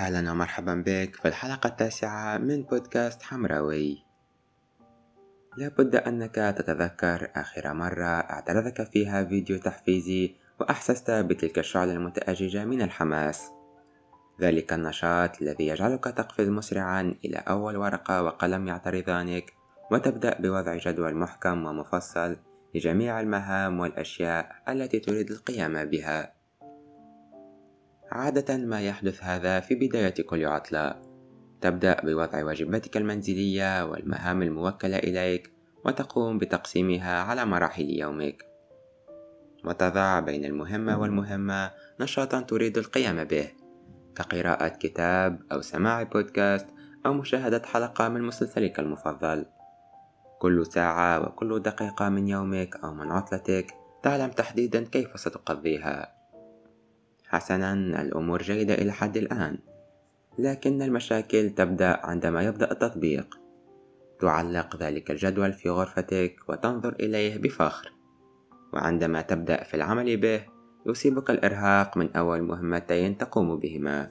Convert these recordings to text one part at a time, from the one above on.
أهلا ومرحبا بك في الحلقة التاسعة من بودكاست حمراوي. لابد أنك تتذكر آخر مرة اعترضك فيها فيديو تحفيزي وأحسست بتلك الشعلة المتأججة من الحماس. ذلك النشاط الذي يجعلك تقفز مسرعا إلى أول ورقة وقلم يعترضانك وتبدأ بوضع جدول محكم ومفصل لجميع المهام والأشياء التي تريد القيام بها. عادة ما يحدث هذا في بداية كل عطلة. تبدأ بوضع واجباتك المنزلية والمهام الموكلة إليك وتقوم بتقسيمها على مراحل يومك. وتضع بين المهمة والمهمة نشاطا تريد القيام به كقراءة كتاب أو سماع بودكاست أو مشاهدة حلقة من مسلسلك المفضل. كل ساعة وكل دقيقة من يومك أو من عطلتك تعلم تحديدا كيف ستقضيها. حسنا الأمور جيدة إلى حد الآن. لكن المشاكل تبدأ عندما يبدأ التطبيق. تعلق ذلك الجدول في غرفتك وتنظر إليه بفخر. وعندما تبدأ في العمل به يصيبك الإرهاق من أول مهمتين تقوم بهما.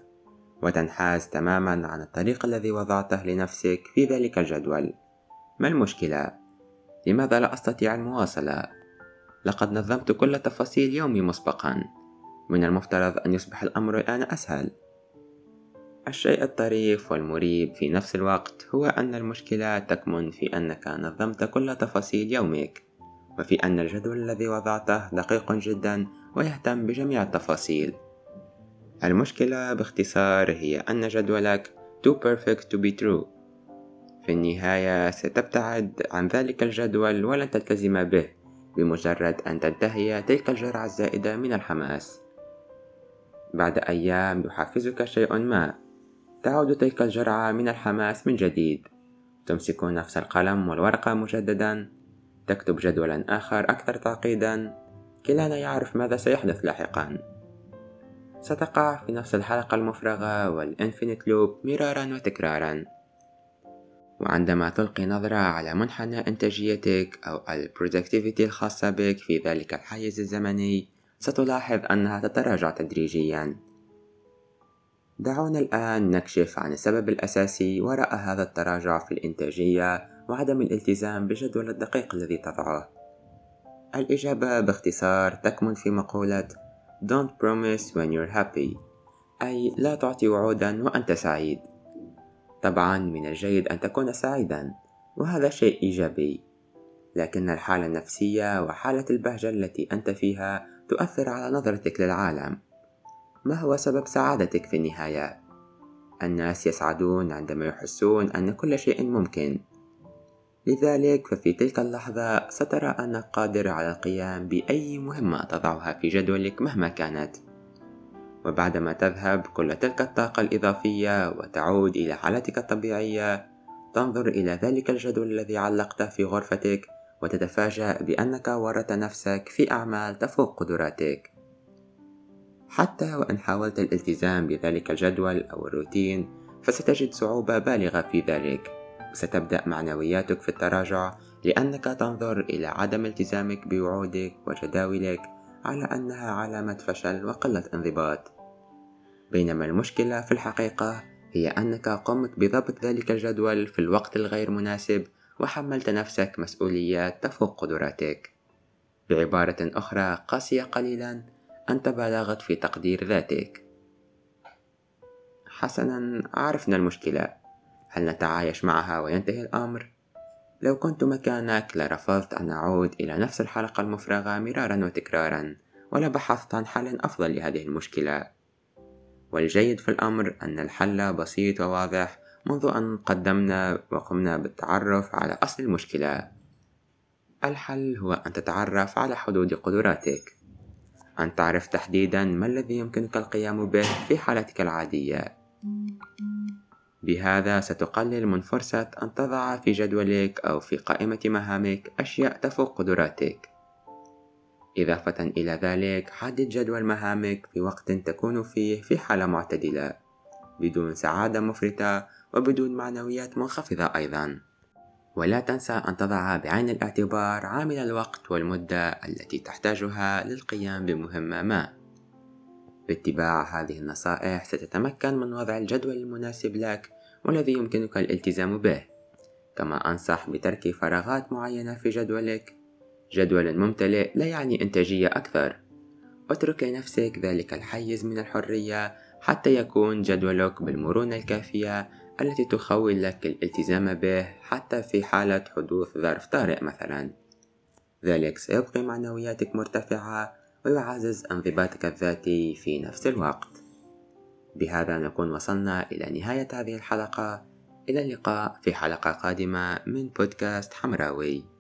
وتنحاز تماما عن الطريق الذي وضعته لنفسك في ذلك الجدول. ما المشكلة؟ لماذا لا أستطيع المواصلة؟ لقد نظمت كل تفاصيل يومي مسبقا. من المفترض أن يصبح الأمر الآن أسهل. الشيء الطريف والمريب في نفس الوقت هو أن المشكلة تكمن في أنك نظمت كل تفاصيل يومك وفي أن الجدول الذي وضعته دقيق جدا ويهتم بجميع التفاصيل. المشكلة باختصار هي أن جدولك too perfect to be true. في النهاية ستبتعد عن ذلك الجدول ولن تلتزم به بمجرد أن تنتهي تلك الجرعة الزائدة من الحماس. بعد أيام يحفزك شيء ما. تعود تلك الجرعة من الحماس من جديد. تمسك نفس القلم والورقة مجددا. تكتب جدولا آخر أكثر تعقيدا. كلانا يعرف ماذا سيحدث لاحقا. ستقع في نفس الحلقة المفرغة وال infinite loop مرارا وتكرارا. وعندما تلقي نظرة على منحنى إنتاجيتك أو ال productivity الخاصة بك في ذلك الحيز الزمني ستلاحظ أنها تتراجع تدريجيا. دعونا الآن نكشف عن السبب الأساسي وراء هذا التراجع في الإنتاجية وعدم الالتزام بالجدول الدقيق الذي تضعه. الإجابة باختصار تكمن في مقولة Don't promise when you're happy أي لا تعطي وعودا وأنت سعيد طبعا من الجيد أن تكون سعيدا وهذا شيء إيجابي. لكن الحالة النفسية وحالة البهجة التي أنت فيها تؤثر على نظرتك للعالم. ما هو سبب سعادتك في النهاية؟ الناس يسعدون عندما يحسون أن كل شيء ممكن. لذلك ففي تلك اللحظة سترى أنك قادر على القيام بأي مهمة تضعها في جدولك مهما كانت. وبعدما تذهب كل تلك الطاقة الإضافية وتعود إلى حالتك الطبيعية. تنظر إلى ذلك الجدول الذي علقته في غرفتك. وتتفاجأ بأنك ورطت نفسك في أعمال تفوق قدراتك. حتى وإن حاولت الالتزام بذلك الجدول أو الروتين فستجد صعوبة بالغة في ذلك. وستبدأ معنوياتك في التراجع لأنك تنظر إلى عدم التزامك بوعودك وجداولك على أنها علامة فشل وقلة انضباط. بينما المشكلة في الحقيقة هي أنك قمت بضبط ذلك الجدول في الوقت الغير مناسب وحملت نفسك مسؤوليات تفوق قدراتك. بعبارة أخرى قاسية قليلا أنت بالغت في تقدير ذاتك. حسنا عرفنا المشكلة. هل نتعايش معها وينتهي الأمر؟ لو كنت مكانك لرفضت أن أعود إلى نفس الحلقة المفرغة مرارا وتكرارا ولبحثت عن حل أفضل لهذه المشكلة. والجيد في الأمر أن الحل بسيط وواضح منذ أن قدمنا وقمنا بالتعرف على أصل المشكلة. الحل هو أن تتعرف على حدود قدراتك. أن تعرف تحديدا ما الذي يمكنك القيام به في حالتك العادية. بهذا ستقلل من فرصة أن تضع في جدولك أو في قائمة مهامك أشياء تفوق قدراتك. إضافة إلى ذلك حدد جدول مهامك في وقت تكون فيه في حالة معتدلة. بدون سعادة مفرطة وبدون معنويات منخفضة أيضا. ولا تنسى أن تضع بعين الاعتبار عامل الوقت والمدة التي تحتاجها للقيام بمهمة ما. باتباع هذه النصائح ستتمكن من وضع الجدول المناسب لك والذي يمكنك الالتزام به. كما أنصح بترك فراغات معينة في جدولك. جدول ممتلئ لا يعني إنتاجية أكثر. اترك لنفسك ذلك الحيز من الحرية حتى يكون جدولك بالمرونة الكافية التي تخول لك الالتزام به حتى في حالة حدوث ظرف طارئ مثلا. ذلك سيبقي معنوياتك مرتفعة ويعزز أنضباطك الذاتي في نفس الوقت. بهذا نكون وصلنا إلى نهاية هذه الحلقة. إلى اللقاء في حلقة قادمة من بودكاست حمراوي.